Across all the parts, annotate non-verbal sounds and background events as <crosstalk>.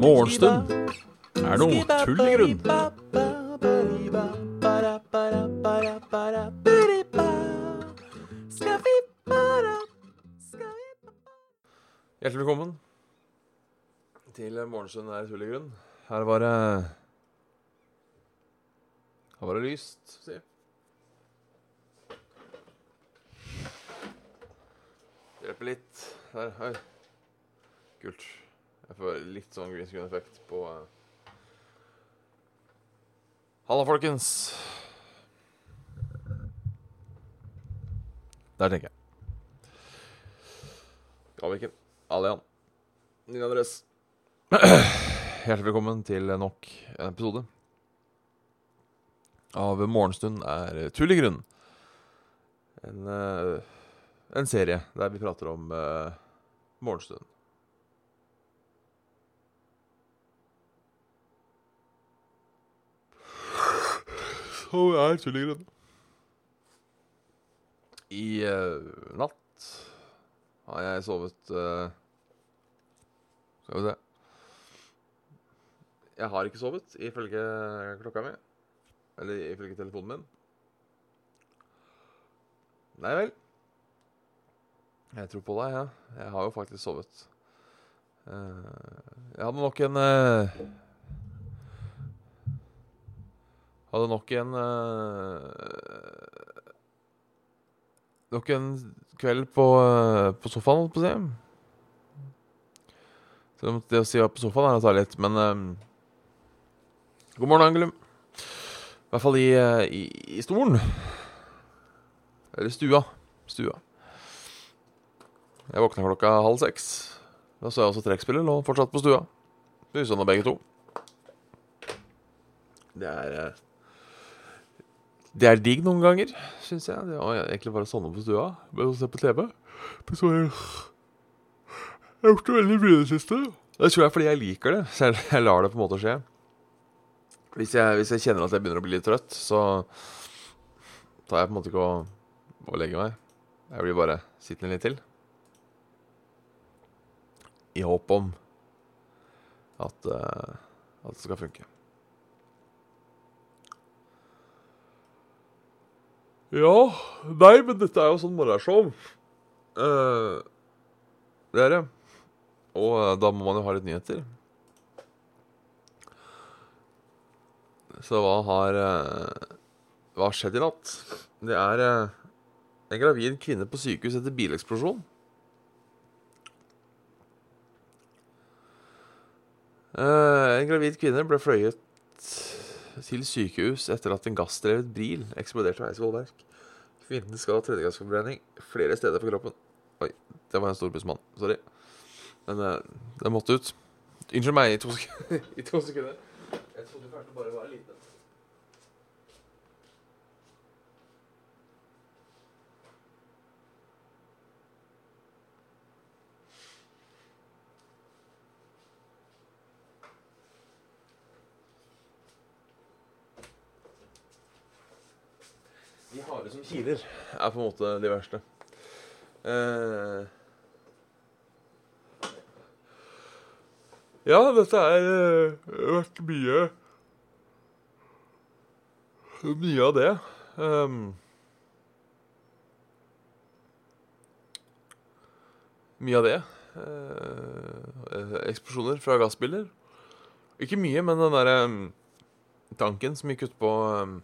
Morgenstund er noe tull i grunn. Hjertelig velkommen til Morgenstund er tull i grunn. Her var det Her var det lyst, si. Hjelper litt. Der. Oi. Kult. Jeg får litt sånn green screen-effekt på uh... Halla, folkens. Der tenker jeg. Gaviken. Alian. Nina Andres. Hjertelig velkommen til nok en episode av Morgenstund er tull i grunn. En, uh, en serie der vi prater om uh, morgenstund. Så er tullegrønn. I uh, natt har jeg sovet uh, Skal vi se Jeg har ikke sovet, ifølge klokka mi. Eller ifølge telefonen min. Nei vel. Jeg tror på deg, jeg. Ja. Jeg har jo faktisk sovet. Uh, jeg hadde nok en uh, Hadde nok en uh, Nok en kveld på, på sofaen, holdt på å si. Selv om det å si på sofaen er å ta litt, men God morgen, Angelum. I hvert fall i, i, i stolen. Eller stua. Stua. Jeg våkna klokka halv seks. Da så jeg også trekkspiller lå fortsatt på stua. Lysende så nå begge to. Det er Det er digg noen ganger, syns jeg. Det var egentlig bare sovne på stua med å se på TV. Men så jeg har gjort det veldig mye i det siste. Det tror jeg fordi jeg liker det. Så jeg, jeg lar det på en måte skje. Hvis jeg, hvis jeg, kjenner at jeg begynner å bli litt trøtt, så tar jeg på en måte ikke å, å legge meg. Jeg blir bare sittende litt til. I håp om at, uh, at det skal funke. Ja Nei, men dette er jo sånn morgenshow. Uh, det er det. Og uh, da må man jo ha litt nyheter. Så hva har uh, Hva har skjedd i natt? Det er en gravid kvinne på sykehus etter bileksplosjon. En gravid kvinne ble fløyet til sykehus etter at en gassdrevet bil eksploderte ved Eidsvollverk. Kvinnen skal ha tredjegangsforbrenning flere steder på kroppen. Oi, det var en stor bussmann. Sorry. Men uh, det måtte ut. Unnskyld meg i to, <laughs> i to sekunder. Jeg trodde kanskje bare var liten. De harde som kiler er på en måte de verste. Eh, ja, dette er uh, vært mye Mye av det. Um, mye av det. Uh, eksplosjoner fra gassbiler. Ikke mye, men den derre um, tanken som gikk ut på um,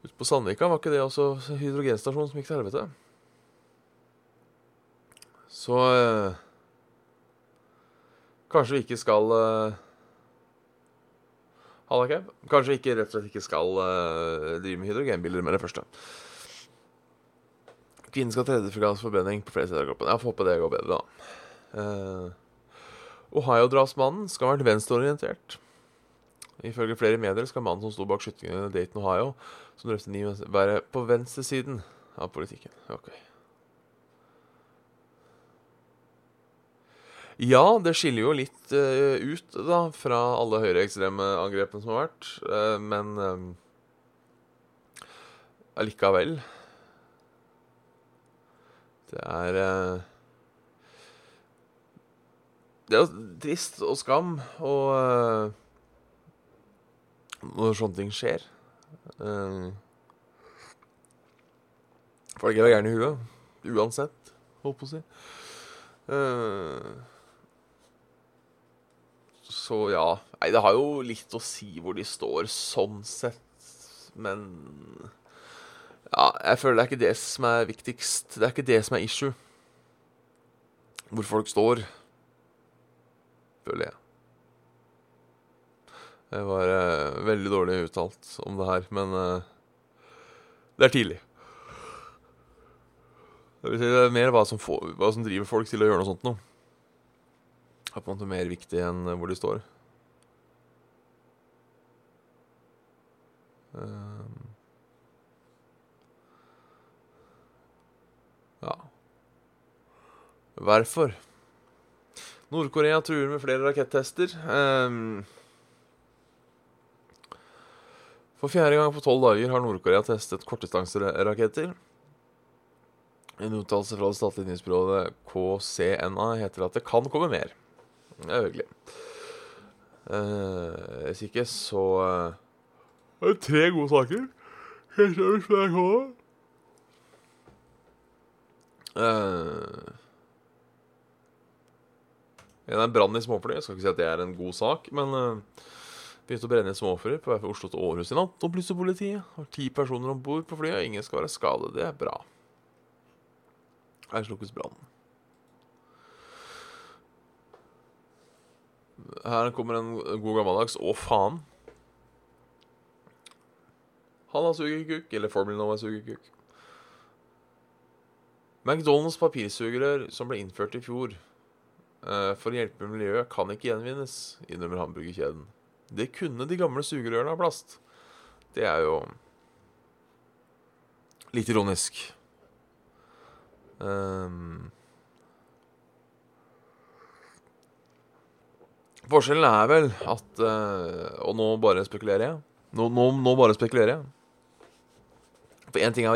Ute på Sandvika var ikke det også hydrogenstasjonen som gikk til helvete? Så eh, Kanskje vi ikke skal eh, Halla, Kev. Kanskje vi ikke rett og slett ikke skal eh, drive med hydrogenbiler med det første. Kvinnen skal ha tredjefregansforbrenning på flere steder av kroppen. Jeg får håpe det går bedre, da. Eh, Ohio-drapsmannen skal ha vært venstreorientert. Ifølge flere medier skal mannen som sto bak skytingen i Dayton, Ohio, som drepte ni, være på venstresiden av politikken. Ok. Ja, det skiller jo litt uh, ut da, fra alle høyreekstreme angrepene som har vært, uh, men uh, allikevel Det er uh, Det er jo trist og skam og når sånne ting skjer. Uh, folk er gærne i huet. Uansett, holdt på å si. Uh, så ja. Nei, det har jo litt å si hvor de står sånn sett, men Ja, jeg føler det er ikke det som er viktigst. Det er ikke det som er issue. Hvor folk står, føler jeg. Jeg var uh, veldig dårlig uttalt om det her, men uh, det er tidlig. Det, vil si, det er mer hva som, får, hva som, driver folk til å gjøre noe sånt noe. Det er på en måte mer viktig enn hvor de står. ja Hvorfor? Nord-Korea truer med flere rakettester. Um, For fjerde gang på tolv dager har Nord-Korea testet kortdistanseraketter. En uttalelse fra det statlige nyhetsbyrået KCNA heter at det kan komme mer. Det er hyggelig. Eh, hvis ikke, så Det er tre gode saker. Helt øverst på NRK. Uh, en er brann i småfly. Jeg skal ikke si at det er en god sak, men uh, Begynte å brenne småfly på vei fra Oslo til Århus i natt, opplyste politiet. Har ti personer om bord på flyet, og ingen skal være skadet. Det er bra. Her slukkes brannen. Her kommer en god gammeldags 'å, faen'. Han har sugerkuk, eller Formel har sugekuk. McDonald's papirsugerør som ble innført i fjor uh, for å hjelpe miljøet, kan ikke gjenvinnes, innrømmer hamburgerkjeden. Det kunne de gamle sugerørene av plast. Det er jo litt ironisk. Um, forskjellen er vel at uh, Og nå bare spekulerer jeg. Nå, nå, nå bare spekulerer jeg. For én ting,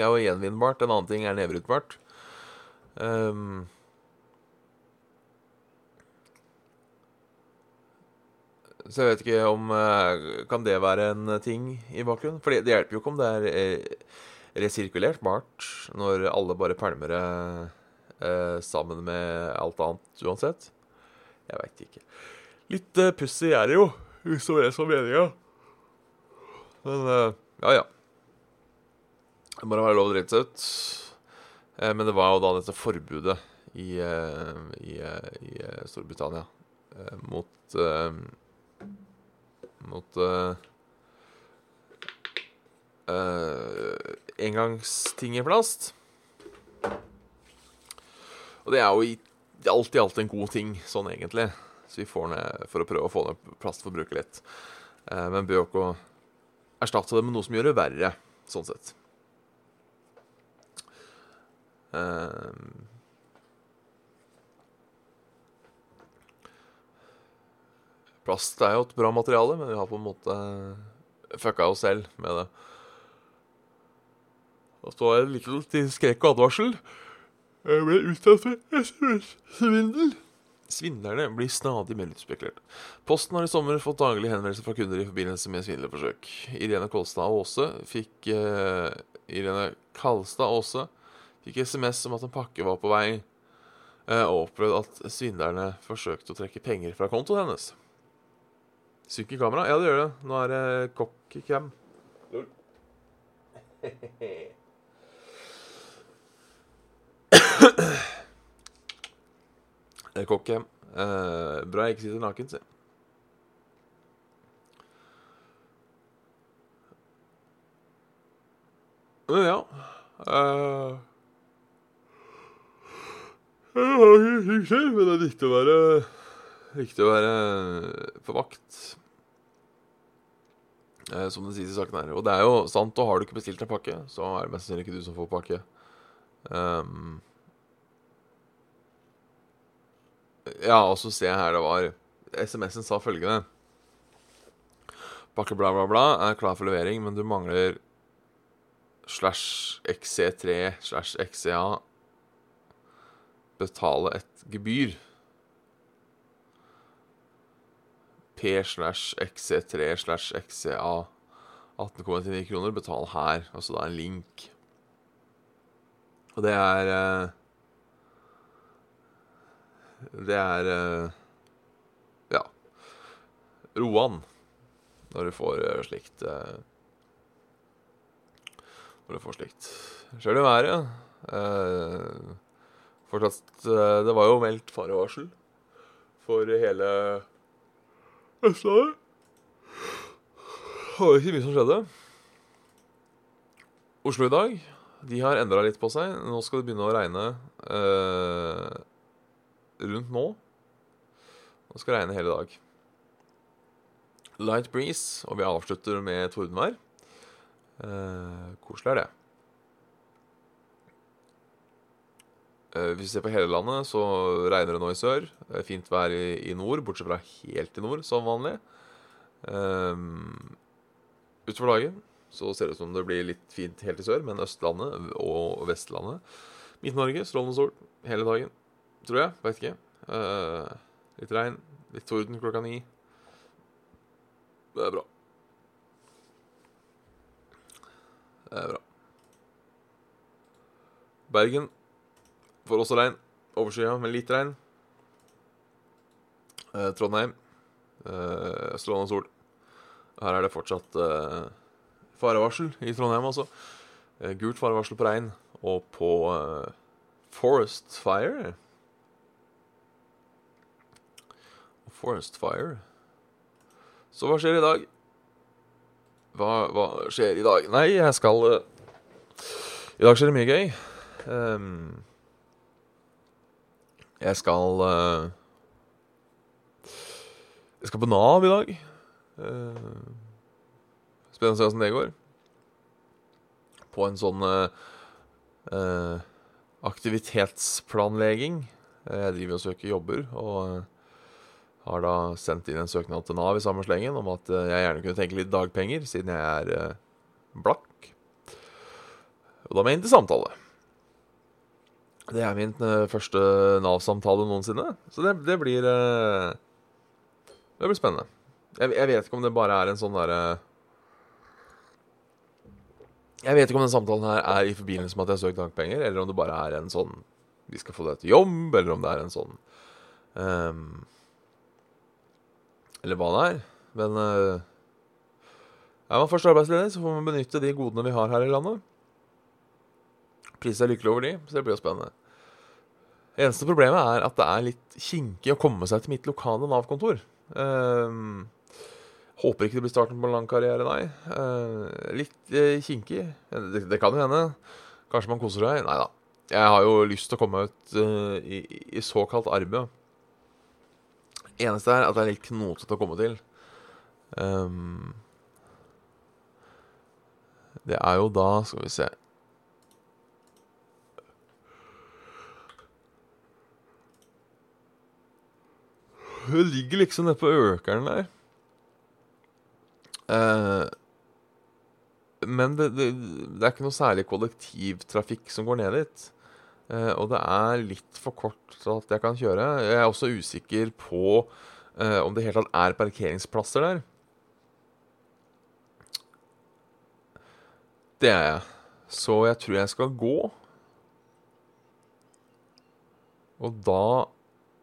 er jo gjenvinnbart, en annen ting er nedbrytbart. Um, Så jeg vet ikke om eh, Kan det være en ting i bakgrunnen? For det hjelper jo ikke om det er eh, resirkulert bart når alle bare pælmer det eh, sammen med alt annet uansett. Jeg veit ikke. Litt uh, pussig er det jo, hvis det var det som var meninga. Men ja, ja. Det må være lov å drite seg ut. Eh, men det var jo da dette forbudet i, i, i Storbritannia mot mot uh, uh, engangsting i plast. Og det er jo alt i alt en god ting, sånn egentlig. Så vi får ned for å prøve å få ned plastforbruket litt. Uh, men bør jo ikke erstatte det med noe som gjør det verre, sånn sett. Uh, Plast er jo et bra materiale, men vi har på en måte fucka oss selv med det. Og så er det litt til skrekk og advarsel. Jeg ble utsatt for SMS-svindel. Svindlerne blir stadig mer utspekulert. Posten har i sommer fått daglig henvendelser fra kunder i forbindelse med svindlerforsøk. Irene Kolstad Aase fikk uh, Irene Kalstad Aase fikk SMS om at en pakke var på vei, uh, og opplevde at svindlerne forsøkte å trekke penger fra kontoen hennes. Synker kamera? Ja, det gjør det. Nå er det cockcam. Det er cockcam. Eh, bra jeg ikke sitter naken, si. Men ja Jeg har ikke men det viktig å være Viktig å være på vakt. Eh, som det sies i saken her. Og det er jo sant, og har du ikke bestilt en pakke, så er det mest sannsynlig ikke du som får pakke. Um, ja, og så ser jeg her det var SMS-en sa følgende Pakke bla, bla, bla er klar for levering, men du mangler slash XC3 slash XCA betale et gebyr. Slash XC3 slash XCA 18,99 kroner. Betal her. Altså det er en link. Og det er eh, Det er eh, Ja. Roan når du får eh, slikt Når du får slikt. Skjer det i været. Fortsatt Det var jo meldt farevarsel for hele Østlandet. Det var ikke mye som skjedde. Oslo i dag de har endra litt på seg. Nå skal det begynne å regne eh, rundt nå. Nå skal det regne hele dag. Light breeze, og vi avslutter med tordenvær. Eh, koselig er det. Hvis vi ser på hele landet, så regner det nå i sør. Fint vær i, i nord, bortsett fra helt i nord, som vanlig. Um, utover dagen så ser det ut som det blir litt fint helt i sør, men Østlandet og Vestlandet Midt-Norge, strålende sol hele dagen, tror jeg. Veit ikke. Uh, litt regn, litt torden klokka ni. Det er bra. Det er bra. Bergen får også regn. Overskya med litt regn. Eh, Trondheim. Eh, strålende sol. Her er det fortsatt eh, farevarsel i Trondheim, altså. Eh, gult farevarsel på regn. Og på uh, Forest Fire Forest Fire Så hva skjer i dag? Hva, hva skjer i dag? Nei, jeg skal uh, I dag skjer det mye gøy. Um, jeg skal uh, Jeg skal på Nav i dag. Uh, Spennende å se åssen det går. På en sånn uh, aktivitetsplanlegging. Jeg driver og søker jobber, og har da sendt inn en søknad til Nav i samme slengen om at jeg gjerne kunne tenke litt dagpenger, siden jeg er blakk. Og da må jeg inn til samtale. Det er min første Nav-samtale noensinne, så det, det blir uh, Det blir spennende. Jeg, jeg, vet ikke om det bare er en sånn derre jeg vet ikke om den samtalen her er i forbindelse med at jeg har søkt dagpenger, eller om det bare er en sånn Vi skal få deg til jobb, eller om det er en sånn um, Eller hva det er. Men uh, er man først arbeidsledig, så får man benytte de godene vi har her i landet. Pris er lykkelig over de, så det blir jo spennende. Eneste problemet er at det er litt kinkig å komme seg til mitt lokale Nav-kontor. Um, Håper ikke det blir starten på en lang karriere, nei. Uh, litt uh, kinkig. Det, det, kan jo hende. Kanskje man koser seg. Nei da. Jeg har jo lyst til å komme ut eh, i, i, såkalt arbeid. Eneste er at det er litt knotete å komme til. Um, det er jo da Skal vi se Det ligger liksom nede på økeren der. Eh, men det, det, det, er ikke noe særlig kollektivtrafikk som går ned dit. Eh, og det er litt for kort til at jeg kan kjøre. Jeg er også usikker på eh, om det helt tatt er parkeringsplasser der. Det er jeg. Så jeg tror jeg skal gå. Og da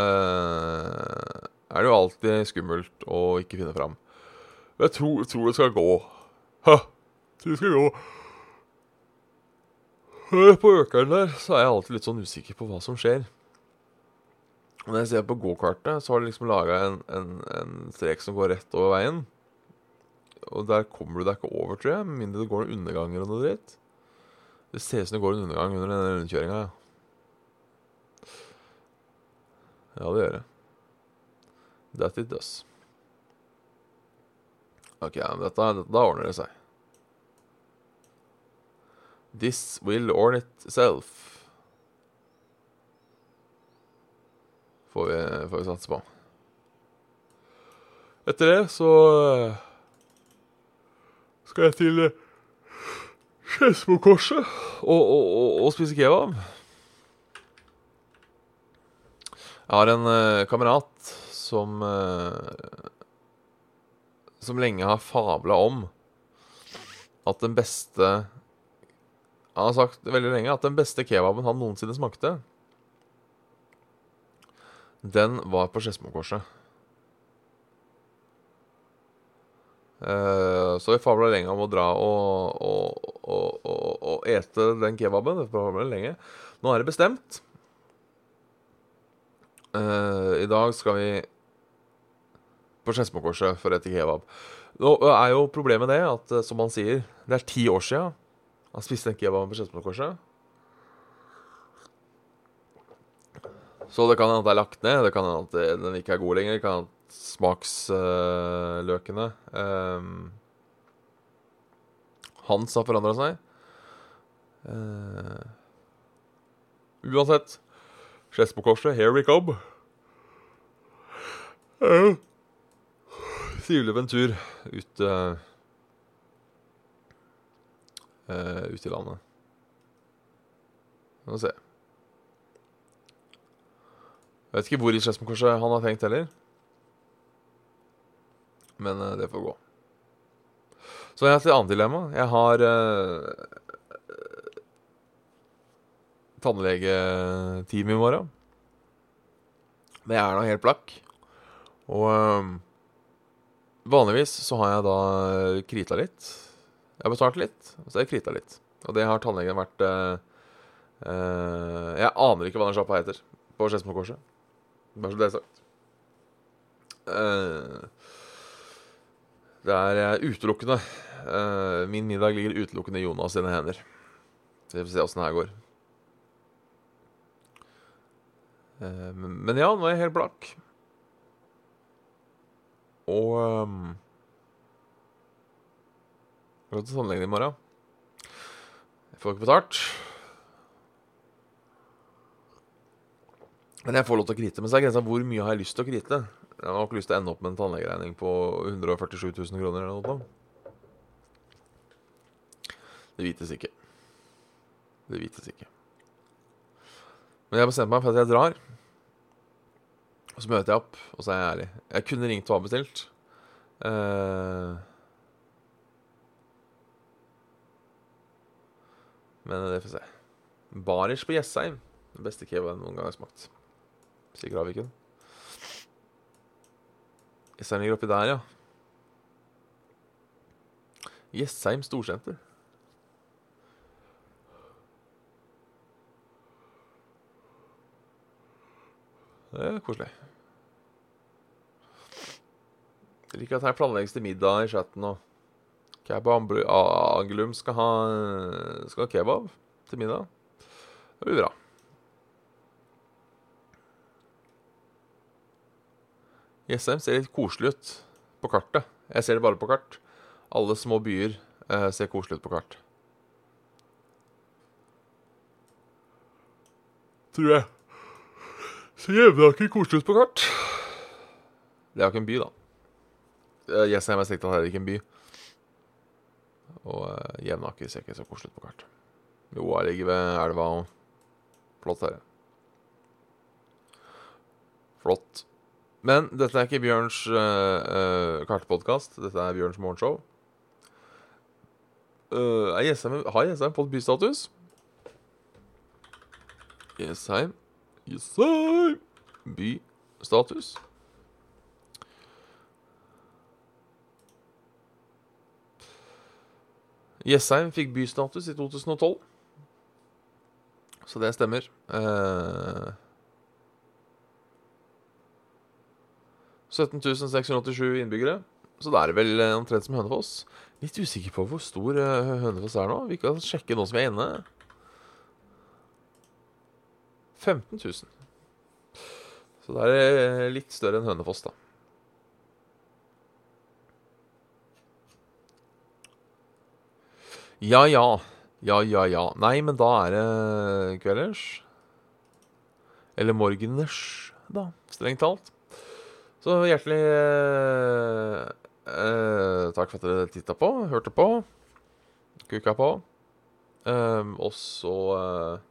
er det jo alltid skummelt å ikke finne fram. Jeg tror, tror det skal gå. Hæ? Det skal gå. På økeren der så er jeg alltid litt sånn usikker på hva som skjer. Når jeg ser på gokartet, så har de liksom laga en, en, en, strek som går rett over veien. Og der kommer du deg ikke over, tror jeg, med mindre det går noen underganger og noe dritt. Det ser ut som det går en undergang under denne rundkjøringa, ja. Ja, det gjør det. That it does. Ok, dette, da ordner det seg. This will orn itself. Får vi, får vi satse på. Etter det så eh, skal jeg til Skedsmokorset og, og, og, og spise kebab. Jeg har en uh, kamerat som uh, Som lenge har fabla om at den beste Han har sagt veldig lenge at den beste kebaben han noensinne smakte, den var på Skedsmokorset. Uh, så vi fabla lenge om å dra og, og, og, og, ete den kebaben. Nå er det bestemt. Uh, I dag skal vi på Skedsmokorset for å ete kebab. Nå er jo problemet det at, eh, som han sier, det er ti år sia han spiste den kebaben på Skedsmokorset. Så det kan hende at det er lagt ned, det kan hende at den ikke er god lenger. Det kan hende at smaksløkene uh, um, Hans har forandra seg. Uh, uansett Skedsmokorset, here we come. Uh, Trivelig en tur ut uh, Ut i landet. Får se. Jeg vet ikke hvor i Skedsmokorset han har tenkt heller. Men uh, det får gå. Så jeg har et annet dilemma. Jeg har uh, tannlegetime i morgen. Men jeg er da helt blakk. Og øh, vanligvis så har jeg da krita litt. Jeg har betalt litt, og så har jeg krita litt. Og det har tannlegen vært uh, Jeg aner ikke hva den sjappa heter på Skedsmokorset. Bare så det er sagt. Uh, det er utelukkende uh, Min middag ligger utelukkende i Jonas sine hender. Vi får se åssen det her går. Men ja, nå er jeg helt blakk. Og um, Jeg skal til tannlegen i morgen. Jeg får ikke betalt. Men jeg får lov til å krite. Men så er grensa hvor mye har jeg lyst til å krite. Jeg har ikke lyst til å ende opp med en tannlegeregning på 147 000 kroner eller noe. Det vites ikke. Det vites ikke. Men jeg bestemte bestemt meg for at jeg drar. Og så møter jeg opp, og så er jeg ærlig. Jeg kunne ringt og avbestilt. Uh, men det får vi se. Barish på Jessheim. Den beste kebaben noen gang har smakt sier Graviken. Jessheim ligger oppi der, ja. Jessheim storsenter. Det er koselig. Jeg liker at her planlegges det middag i chatten og Kebab Angelum skal ha, skal ha kebab til middag. Det blir bra. Jessheim ser litt koselig ut på kartet. Jeg ser det bare på kart. Alle små byer eh, ser koselig ut på kart. Tror jeg. Ser Jevnaker koselig ut på kart? Det er jo ikke en by, da. Eh, Jessheim er strengt tatt heller ikke en by. Og uh, Jevnaker ser ikke så koselig ut på kart. Jo, jeg ligger ved elva og Flott her. Flott. Men dette er ikke Bjørns uh, uh, kartpodkast. Dette er Bjørns morgenshow. Uh, har Jessheim fått bystatus? Jessheim Jessheim Bystatus. Jessheim fikk bystatus i 2012. Så det stemmer. Eh, 17.687 innbyggere. Så da er det vel eh, omtrent som Hønefoss. Litt usikker på hvor stor eh, Hønefoss er nå. Vi kan sjekke nå som vi er inne. 15 000. Så det er eh, litt større enn Hønefoss, da. Ja, ja. Ja, ja, ja. Nei, men da er det kvelders. Eller morgeners, da, strengt talt. Så hjertelig eh, eh, takk for at dere titta på, hørte på, kuka på. Eh, og så uh,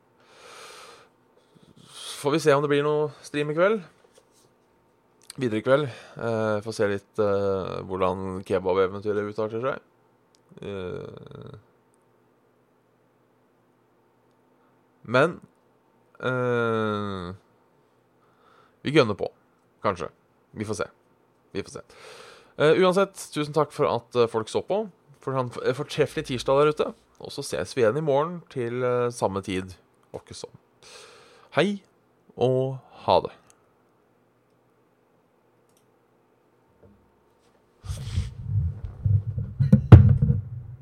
får vi se om det blir noe stream i kveld. Videre i kveld. Eh, får se litt eh, hvordan kebabeventyret utarter seg. Eh. men vi gønner på. Kanskje. Vi får se. Vi får se. uansett, tusen takk for at folk så på. For en fortreffelig tirsdag der ute. Og så ses vi igjen i morgen til samme tid. Sånn. Hei og ha det.